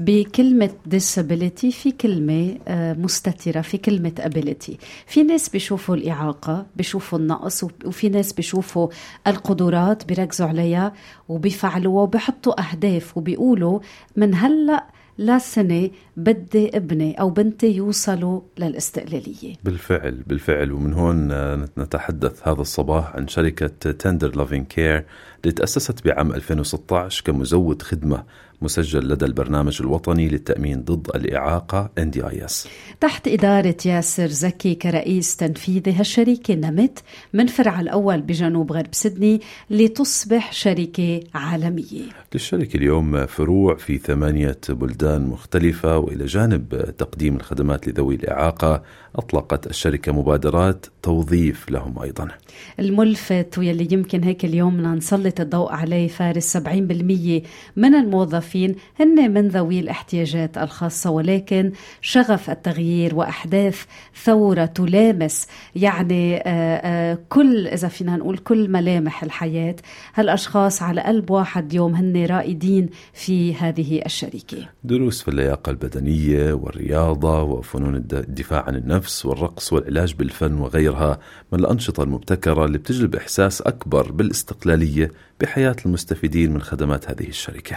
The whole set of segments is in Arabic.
بكلمة disability في كلمة آه، مستترة في كلمة ability. في ناس بيشوفوا الإعاقة بيشوفوا النقص وفي ناس بيشوفوا القدرات بيركزوا عليها وبيفعلوها وبيحطوا أهداف وبيقولوا من هلأ لا سنة بدي ابني أو بنتي يوصلوا للاستقلالية. بالفعل بالفعل. ومن هون نتحدث هذا الصباح عن شركة تندر لوفين كير اللي تأسست بعام 2016 كمزود خدمة مسجل لدى البرنامج الوطني للتأمين ضد الإعاقة NDIS تحت إدارة ياسر زكي كرئيس تنفيذي هالشركة نمت من فرع الأول بجنوب غرب سيدني لتصبح شركة عالمية. للشركة اليوم فروع في ثمانية بلدان مختلفة وإلى جانب تقديم الخدمات لذوي الإعاقة أطلقت الشركة مبادرات توظيف لهم أيضا. الملفت واللي يمكن هيك اليوم بدنا نسلط الضوء عليه فارس 70% من الموظفين هن من ذوي الاحتياجات الخاصة ولكن شغف التغيير وأحداث ثورة تلامس يعني آه، آه، كل إذا فينا نقول كل ملامح الحياة. هالأشخاص على قلب واحد يوم هن رائدين في هذه الشركة. دروس في اللياقة البدنية والرياضة وفنون الدفاع عن النفس والرقص والعلاج بالفن وغيرها من الأنشطة المبتكرة اللي بتجلب إحساس أكبر بالاستقلالية بحياة المستفيدين من خدمات هذه الشركة.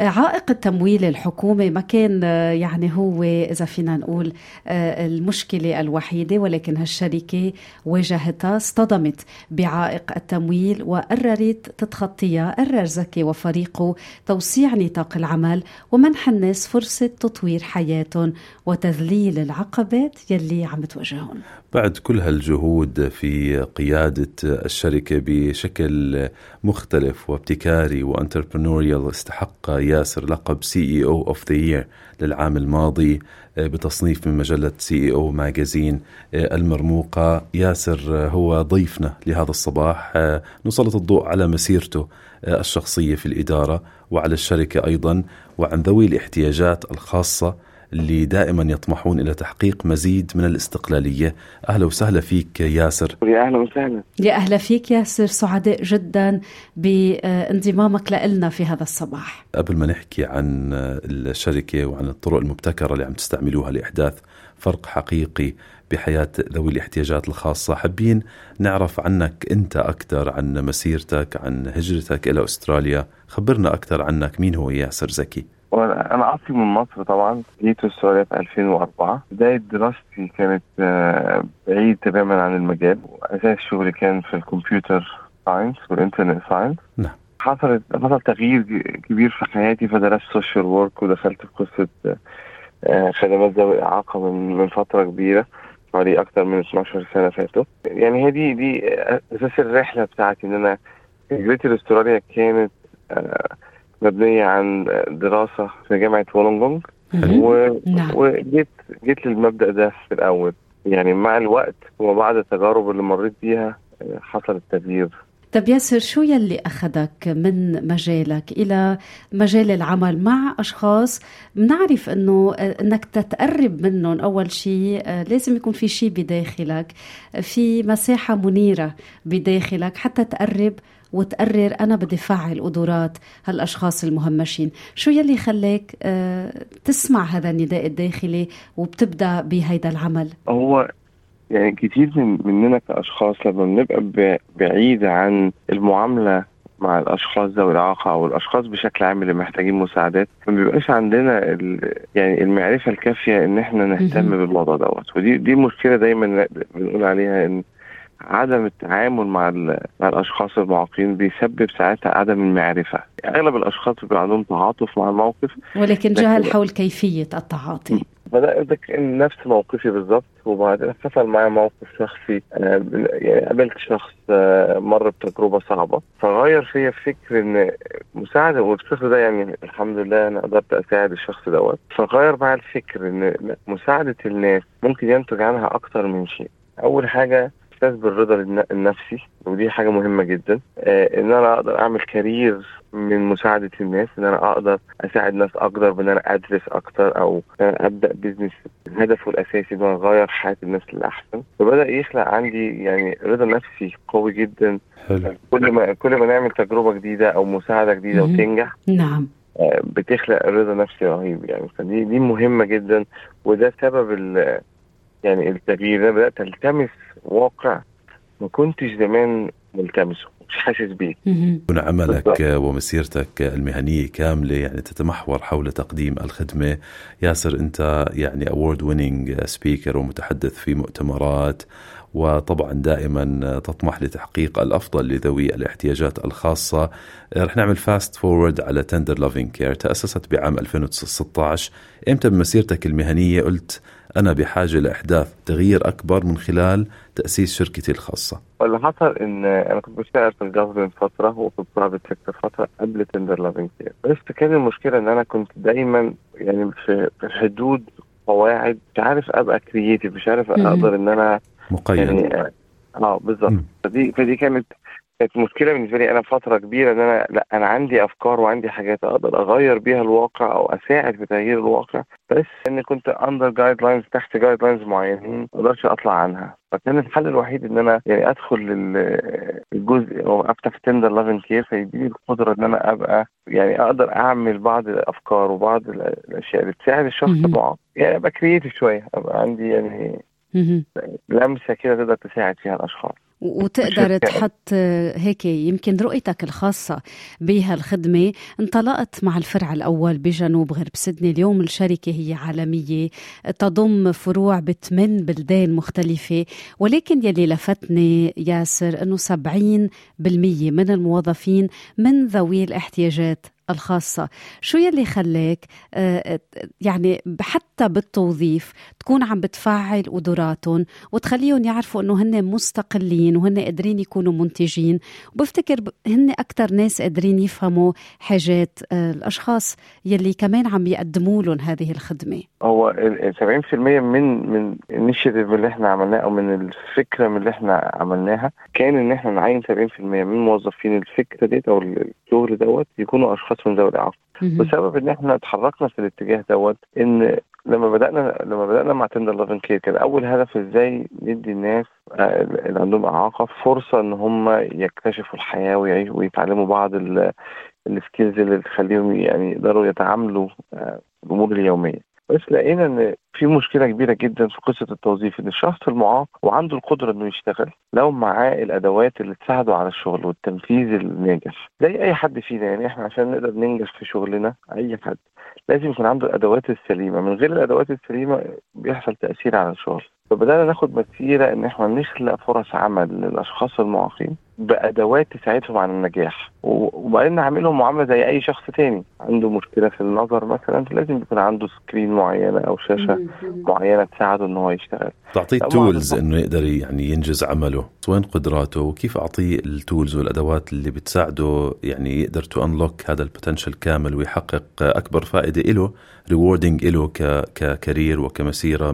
عائق التمويل الحكومي ما كان يعني هو إذا فينا نقول آه، المشكلة الوحيدة ولكن هالشركة واجهتها اصطدمت بعائق التمويل وقررت تتخطيها قرر زكي وفريقه توسيع نطاق العمل ومنح الناس فرصة تطوير حياتهم وتذليل العقبات يلي عم تواجههم. بعد كل هالجهود في قيادة الشركة بشكل مختلف وابتكاري و entrepreneurial استحق ياسر لقب CEO of the Year للعام الماضي آه، بتصنيف من مجلة CEO Magazine المرموقة. ياسر آه، هو ضيفنا لهذا الصباح. آه، نسلط الضوء على مسيرته الشخصية في الإدارة وعلى الشركة أيضا وعن ذوي الاحتياجات الخاصة اللي دائما يطمحون إلى تحقيق مزيد من الاستقلالية. أهلا وسهلا فيك ياسر. يا أهلا وسهلا. يا أهلا فيك ياسر سعداء جدا بانضمامك لنا في هذا الصباح. قبل ما نحكي عن الشركة وعن الطرق المبتكرة اللي عم تستعملوها لإحداث فرق حقيقي بحياة ذوي الاحتياجات الخاصة حابين نعرف عنك أنت أكثر عن مسيرتك عن هجرتك إلى أستراليا. خبرنا أكثر عنك. مين هو ياسر زكي؟ أنا اصلي من مصر طبعا جيت أستراليا في 2004 بداية دراستي كانت آه، بعيد تماما عن المجال. واساس شغلي كان في ال computer science وال internet science. نعم. حصلت حصل تغيير كبير في حياتي فدرست social work ودخلت في قصة آه، خدمات ذوي الاعاقه من من فترة كبيرة حوالي أكثر من 12 سنة فاتوا. يعني هي دي دي أساس الرحلة بتاعتي إن أنا هجرتي لأستراليا كانت آه مبنية عن دراسة في جامعة وولونجونج. و... نعم. وجيت جيت للمبدأ ده في الأول. يعني مع الوقت وبعد التجارب اللي مريت بيها حصل التغيير. طب ياسر شو يلي أخذك من مجالك إلى مجال العمل مع أشخاص بنعرف أنه أنك تتقرب منهم؟ أول شيء لازم يكون في شيء بداخلك في مساحة منيرة بداخلك حتى تقرب وتقرر أنا بدي فعل قدرات هالأشخاص المهمشين. شو يلي خلاك آه، تسمع هذا النداء الداخلي وبتبدأ بهيدا العمل؟ هو يعني كتير من مننا كأشخاص لما بنبقى بعيد عن المعاملة مع الأشخاص ذوي الإعاقة أو الأشخاص بشكل عام اللي محتاجين مساعدات ما بيبقاش عندنا يعني المعرفة الكافية إن إحنا نهتم بالموضوع دوت. ودي دي مشكلة دايما بنقول عليها إن عدم التعامل مع مع الأشخاص المعاقين بيسبب ساعتها عدم المعرفة. أغلب الأشخاص بيبقى عندهم تعاطف مع الموقف ولكن جهل حول كيفية التعاطي. بدأت نفس موقفي بالظبط وبعدين حصل معايا موقف شخصي يعني قابلت شخص آه، مر بتجربة صعبة فغير فيا فكر إن مساعدة والشخص ده يعني الحمد لله أنا قدرت أساعد الشخص دوت فغير معايا الفكر إن مساعدة الناس ممكن ينتج عنها أكتر من شيء. أول حاجة إحساس بالرضا النفسي ودي حاجة مهمة جدا. آه إن أنا أقدر أعمل career من مساعدة الناس إن أنا أقدر أساعد ناس أكتر بإن أنا أدرس أكتر أو أبدأ business هدفه الأساسي إن أنا أغير حياة الناس للأحسن. فبدأ يخلق عندي يعني رضا نفسي قوي جدا. حلو. كل ما كل ما نعمل تجربة جديدة أو مساعدة جديدة وتنجح نعم. بتخلق رضا نفسي رهيب يعني. فدي دي مهمة جدا وده سبب يعني التغيير ده بدات التمس واقع ما كنتش زمان ملتمسه مش حاسس بيه. كون عملك ومسيرتك المهنية كاملة يعني تتمحور حول تقديم الخدمة. ياسر أنت يعني أورد ويننج سبيكر ومتحدث في مؤتمرات وطبعا دائما تطمح لتحقيق الأفضل لذوي الاحتياجات الخاصة. رح نعمل fast forward على Tender Loving Care تأسست بعام 2016 إمتى بمسيرتك المهنية قلت أنا بحاجة لإحداث تغيير أكبر من خلال تأسيس شركتي الخاصة. اللي حصل إن أنا كنت بشتغل في ال government فترة وفي ال private sector فترة قبل Tender Loving Care بس كان المشكلة إن أنا كنت دايما يعني في حدود قواعد مش عارف أبقى creative مش عارف أقدر إن أنا مقيد. يعني آه بالظبط. فدي فدي كانت كانت مشكلة بالنسبة لي أنا فترة كبيرة إن أنا لأ أنا عندي أفكار وعندي حاجات أقدر أغير بيها الواقع أو أساعد في تغيير الواقع بس اني كنت under guidelines تحت guidelines معينين ما أقدرش أطلع عنها. فكان الحل الوحيد إن أنا يعني أدخل الجزء أو افتح Tender Loving Care فيديني القدرة إن أنا أبقى يعني أقدر أعمل بعض الأفكار وبعض الأشياء اللي تساعد الشخص المعاق يعني أبقى creative شوية أبقى عندي يعني لمسة كده تقدر تساعد فيها الأشخاص. وتقدر تحط هيك يمكن رؤيتك الخاصة بهالخدمة انطلقت مع الفرع الأول بجنوب غرب سيدني. اليوم الشركة هي عالمية. تضم فروع بثمان بلدان مختلفة. ولكن يلي لفتني ياسر أنه 70% من الموظفين من ذوي الاحتياجات الخاصة. شو يلي خلاك يعني حتى بالتوظيف تكون عم بتفعل قدراتهم وتخليهم يعرفوا إنه هن مستقلين وهن قادرين يكونوا منتجين. وبفتكر هن أكثر ناس قادرين يفهموا حاجات الأشخاص يلي كمان عم يقدموا لهم هذه الخدمة. هو 70% من من الانشيتيف اللي إحنا عملناه أو من الفكرة من اللي إحنا عملنااها كان إن إحنا نعين 70% من موظفين الفكرة ديت أو الشغل دوت يكونوا أشخاص من ذوي الاعاقه بسبب إن إحنا اتحركنا في الاتجاه دوت إن لما بدانا لما بدأنا مع Tender Loving Care كان أول هدف إزاي ندي الناس اللي عندهم إعاقة فرصة إن هم يكتشفوا الحياة ويعيشوا ويتعلموا بعض ال skills اللي تخليهم يعني يقدروا يتعاملوا الأمور اليومية. بس لقينا إن في مشكلة كبيرة جدا في قصة التوظيف إن الشخص المعاق وعنده القدرة إنه يشتغل لو معاه الأدوات اللي تساعده على الشغل والتنفيذ الناجح. زي أي حد فينا يعني إحنا عشان نقدر ننجح في شغلنا أي حد لازم يكون عنده الأدوات السليمة. من غير الأدوات السليمة بيحصل تأثير على الشغل. فبدأنا ناخد مسيرة إن إحنا نخلق فرص عمل للأشخاص المعاقين بأدوات تساعدهم على النجاح. وبعدين نعملهم معاملة زي أي شخص تاني. عنده مشكلة في النظر مثلا لازم يكون عنده screen معينة أو شاشة معينة تساعده إن هو يشتغل. تعطيه tools إنه يقدر يعني ينجز عمله. وين قدراته؟ وكيف أعطيه ال tools والأدوات اللي بتساعده يعني يقدر to unlock هذا ال potential كامل ويحقق أكبر فائدة له rewarding له ك career وكمسيرة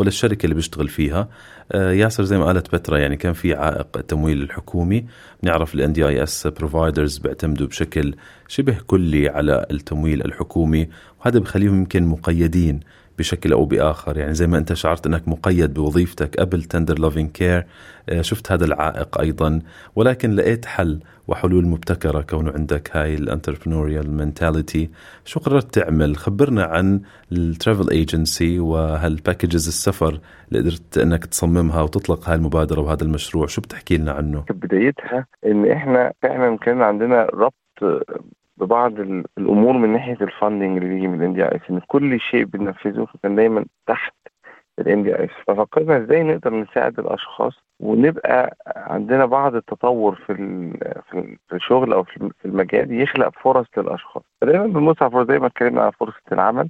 مهنيه وللشركه اللي بيشتغل فيها ياسر زي ما قالت بترا يعني كان في عائق التمويل الحكومي. بنعرف ال NDIS providers بيعتمدوا بشكل شبه كلي على التمويل الحكومي وهذا بخليهم يمكن مقيدين. بشكل أو بآخر. يعني زي ما أنت شعرت أنك مقيد بوظيفتك قبل Tender Loving Care شفت هذا العائق أيضا. ولكن لقيت حل وحلول مبتكرة كونه عندك هاي ال entrepreneurial mentality شو قررت تعمل؟ خبرنا عن ال travel agency وهال packages السفر اللي قدرت أنك تصممها وتطلق هاي المبادرة وهذا المشروع. شو بتحكي لنا عنه؟ بدايتها إن إحنا فعلا كان عندنا ربط ببعض الأمور من ناحية ال funding اللي بيجي من ال NDIS إن كل شيء بننفذه كان دايما تحت ال NDIS ففكرنا إزاي نقدر نساعد الأشخاص ونبقى عندنا بعض التطور في في الشغل أو في المجال يخلق فرص للأشخاص. فدايما بنبص على زي ما اتكلمنا على فرصة العمل.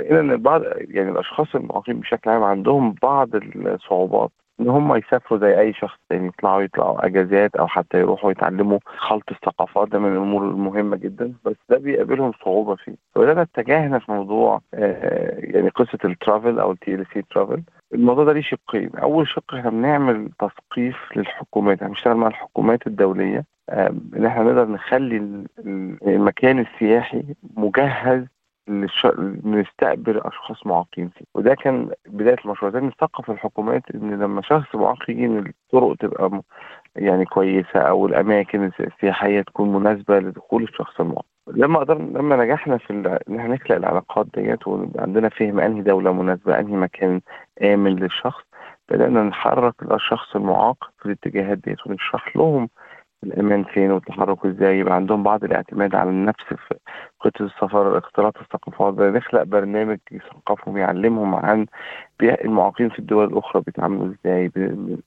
لقينا ان بعض يعني الأشخاص المعاقين بشكل عام عندهم بعض الصعوبات. إن هم يسافروا زي أي شخص تاني يطلعوا يطلعوا أجازات أو حتى يروحوا يتعلموا خلط الثقافات. ده من الأمور المهمة جدا بس ده بيقابلهم صعوبة فيه. فبدانا اتجهنا في موضوع آه يعني قصة الترافل أو التي إل سي ترافل الموضوع ده ليه شقين. أول شق إحنا بنعمل تثقيف للحكومات إحنا بنشتغل مع الحكومات الدولية إن إحنا نقدر نخلي المكان السياحي مجهز نستقبل أشخاص معاقين فيه. وده كان بداية المشروع. ده نثقف الحكومات إن لما شخص معاق يجي الطرق تبقى يعني كويسة أو الأماكن السياحية تكون مناسبة لدخول الشخص المعاق. لما قدرنا لما نجحنا في إن إحنا نخلق العلاقات ديت ويبقى عندنا فهم أنهي دولة مناسبة أنهي مكان آمن للشخص بدأنا نحرك الشخص المعاق في الاتجاهات ديت ونشرح لهم الامان فين والتحرك إزاي؟ يبقى عندهم بعض الاعتماد على النفس في خطه السفر اختلاط الثقافات. نخلق برنامج يثقفهم يعلمهم عن المعاقين في الدول الأخرى بيتعاملوا إزاي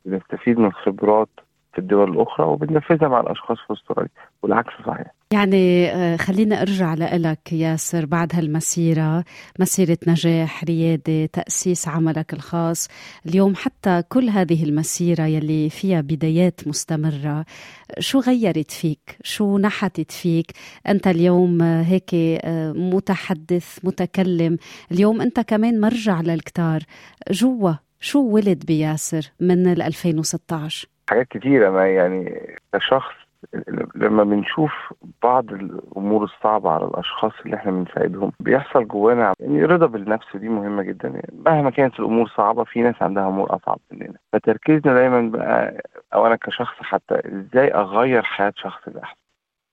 بنستفيد من خبرات في الدول الأخرى وبننفذها مع الأشخاص في أستراليا والعكس صحيح. يعني خلينا أرجع لك ياسر بعد هالمسيرة مسيرة نجاح ريادة تأسيس عملك الخاص. اليوم حتى كل هذه المسيرة يلي فيها بدايات مستمرة شو غيرت فيك؟ شو نحتت فيك؟ أنت اليوم هيك متحدث متكلم. اليوم أنت كمان مرجع للكتار. جوا شو ولد بياسر من 2016 حاجات كتيرة ما يعني كشخص لما بنشوف بعض الأمور الصعبة على الأشخاص اللي إحنا بنساعدهم بيحصل جوانا يعني رضا بالنفس دي مهمة جدا يعني. مهما كانت الأمور صعبة في ناس عندها أمور أصعب مننا. فتركيزنا دايما بقى أو أنا كشخص حتى إزاي أغير حياة شخص لاحسن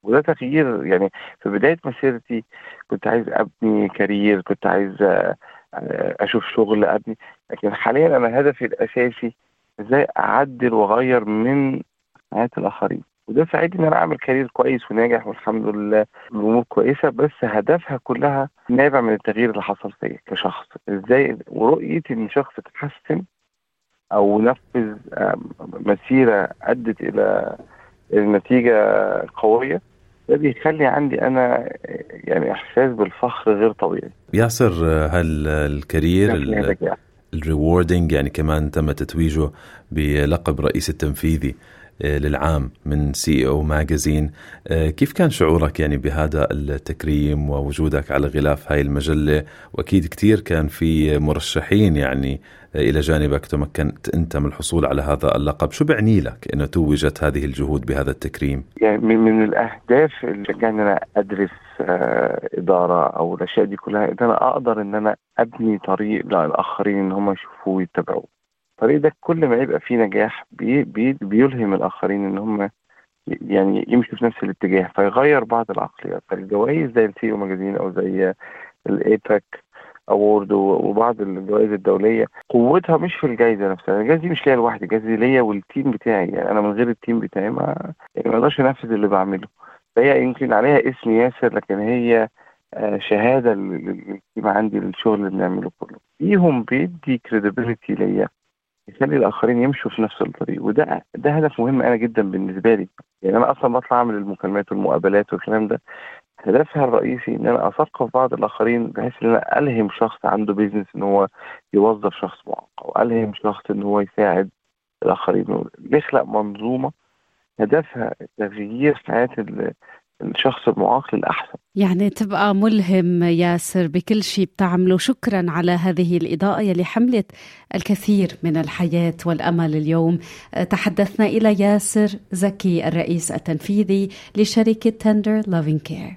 وده تغيير يعني في بداية مسيرتي كنت عايز أبني career كنت عايز أشوف شغل ابني لكن حاليا أنا هدفي الأساسي إزاي اعدل واغير من حياة الاخرين. وده ساعدني ان أنا اعمل career كويس وناجح والحمد لله الأمور كويسة بس هدفها كلها نابع من التغيير اللي حصل فيا كشخص. إزاي؟ ورؤيتي إن شخص اتحسن أو نفذ مسيرة أدت إلى نتيجه قوية ده بيخلي عندي أنا يعني إحساس بالفخر غير طبيعي. ياسر هل ال career ال rewarding يعني كمان تم تتويجه بلقب رئيس التنفيذي. للعام من CEO Magazine كيف كان شعورك يعني بهذا التكريم ووجودك على غلاف هاي المجلة؟ وأكيد كثير كان في مرشحين يعني إلى جانبك تمكنت أنت من الحصول على هذا اللقب. شو بعني لك إنه توجت هذه الجهود بهذا التكريم؟ يعني من, الأهداف اللي شجعني أنا أدرس آه إدارة أو الأشياء دي كلها إن أنا أقدر إن أنا أبني طريق للآخرين إن هم يشوفوه ويتبعوه. الطريق ده كل ما يبقى فيه نجاح بي بي بيلهم الآخرين إن هم يعني يمشوا في نفس الاتجاه فيغير بعض العقليات. فالجوائز زي ال CEO Magazine أو زي ال APAC award وبعض الجوائز الدولية قوتها مش في الجائزه نفسها. الجائزه دي مش ليا لوحدي الجائزه دي ليا وال team بتاعي. يعني أنا من غير ال team بتاعي ما يعني ما أقدرش انفذ اللي بعمله. فهي يمكن عليها اسم ياسر لكن هي شهادة لل team عندي للشغل اللي بنعمله كله. فيهم بيدي credibility ليا. يخلي الآخرين يمشوا في نفس الطريق. وده ده هدف مهم أنا جدا بالنسبة لي. يعني أنا أصلا بطلع أعمل المكالمات والمقابلات والكلام ده. هدفها الرئيسي إن أنا أثقف بعض الآخرين بحيث إن أنا ألهم شخص عنده بيزنس إن هو يوظف شخص معاق أو ألهم شخص إن هو يساعد الآخرين. نخلق منظومة هدفها تغيير حياة الشخص المعاق للأحسن. يعني تبقى ملهم ياسر بكل شيء بتعمله. شكرا على هذه الإضاءة يلي حملت الكثير من الحياة والأمل اليوم. تحدثنا إلى ياسر زكي الرئيس التنفيذي لشركة Tender Loving Care